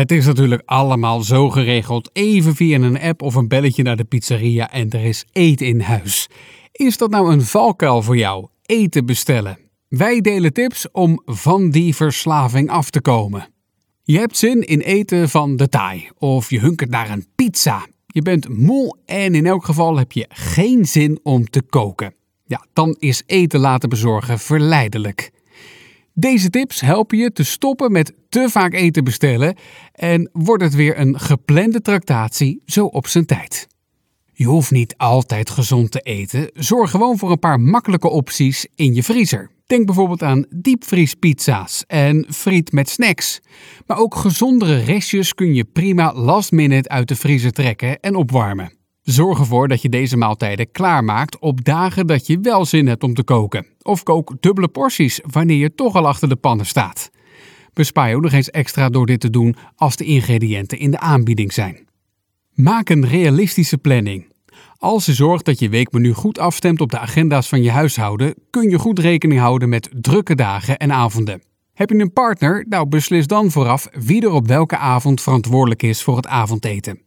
Het is natuurlijk allemaal zo geregeld, even via een app of een belletje naar de pizzeria en er is eten in huis. Is dat nou een valkuil voor jou? Eten bestellen. Wij delen tips om van die verslaving af te komen. Je hebt zin in eten van de Thai of je hunkert naar een pizza. Je bent moe en in elk geval heb je geen zin om te koken. Ja, dan is eten laten bezorgen verleidelijk. Deze tips helpen je te stoppen met te vaak eten bestellen en wordt het weer een geplande tractatie zo op zijn tijd. Je hoeft niet altijd gezond te eten. Zorg gewoon voor een paar makkelijke opties in je vriezer. Denk bijvoorbeeld aan diepvriespizza's en friet met snacks. Maar ook gezondere restjes kun je prima last minute uit de vriezer trekken en opwarmen. Zorg ervoor dat je deze maaltijden klaarmaakt op dagen dat je wel zin hebt om te koken. Of kook dubbele porties wanneer je toch al achter de pannen staat. Bespaar je ook nog eens extra door dit te doen als de ingrediënten in de aanbieding zijn. Maak een realistische planning. Als je zorgt dat je weekmenu goed afstemt op de agenda's van je huishouden, kun je goed rekening houden met drukke dagen en avonden. Heb je een partner? Nou, beslis dan vooraf wie er op welke avond verantwoordelijk is voor het avondeten.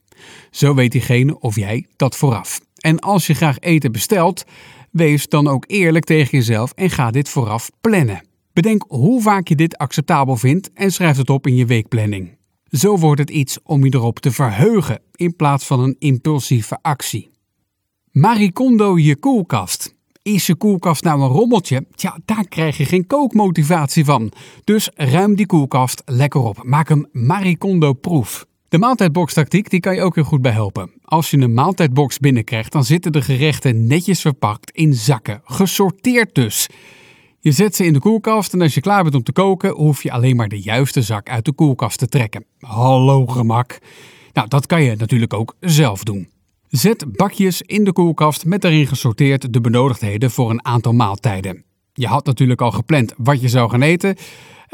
Zo weet diegene of jij dat vooraf. En als je graag eten bestelt, wees dan ook eerlijk tegen jezelf en ga dit vooraf plannen. Bedenk hoe vaak je dit acceptabel vindt en schrijf het op in je weekplanning. Zo wordt het iets om je erop te verheugen in plaats van een impulsieve actie. Maricondo je koelkast. Is je koelkast nou een rommeltje? Tja, daar krijg je geen kookmotivatie van. Dus ruim die koelkast lekker op. Maak hem Maricondo-proef. De maaltijdbox-tactiek die kan je ook heel goed bij helpen. Als je een maaltijdbox binnenkrijgt, dan zitten de gerechten netjes verpakt in zakken, gesorteerd dus. Je zet ze in de koelkast en als je klaar bent om te koken, hoef je alleen maar de juiste zak uit de koelkast te trekken. Hallo gemak. Nou, dat kan je natuurlijk ook zelf doen. Zet bakjes in de koelkast met daarin gesorteerd de benodigdheden voor een aantal maaltijden. Je had natuurlijk al gepland wat je zou gaan eten,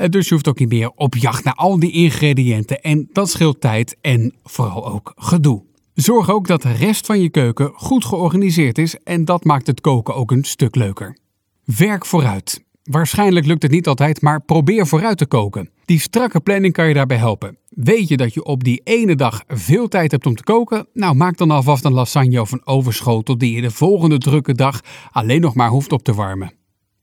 dus je hoeft ook niet meer op jacht naar al die ingrediënten en dat scheelt tijd en vooral ook gedoe. Zorg ook dat de rest van je keuken goed georganiseerd is en dat maakt het koken ook een stuk leuker. Werk vooruit. Waarschijnlijk lukt het niet altijd, maar probeer vooruit te koken. Die strakke planning kan je daarbij helpen. Weet je dat je op die ene dag veel tijd hebt om te koken? Nou, maak dan alvast een lasagne of een overschotel die je de volgende drukke dag alleen nog maar hoeft op te warmen.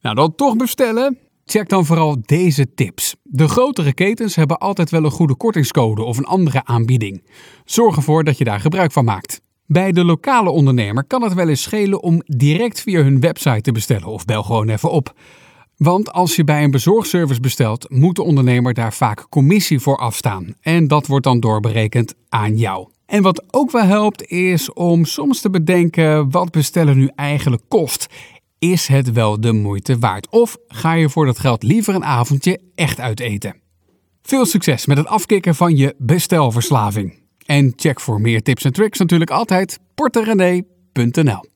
Nou, dan toch bestellen? Check dan vooral deze tips. De grotere ketens hebben altijd wel een goede kortingscode of een andere aanbieding. Zorg ervoor dat je daar gebruik van maakt. Bij de lokale ondernemer kan het wel eens schelen om direct via hun website te bestellen of bel gewoon even op. Want als je bij een bezorgservice bestelt, moet de ondernemer daar vaak commissie voor afstaan. En dat wordt dan doorberekend aan jou. En wat ook wel helpt, is om soms te bedenken wat bestellen nu eigenlijk kost. Is het wel de moeite waard? Of ga je voor dat geld liever een avondje echt uiteten? Veel succes met het afkicken van je bestelverslaving. En check voor meer tips en tricks natuurlijk altijd porterenee.nl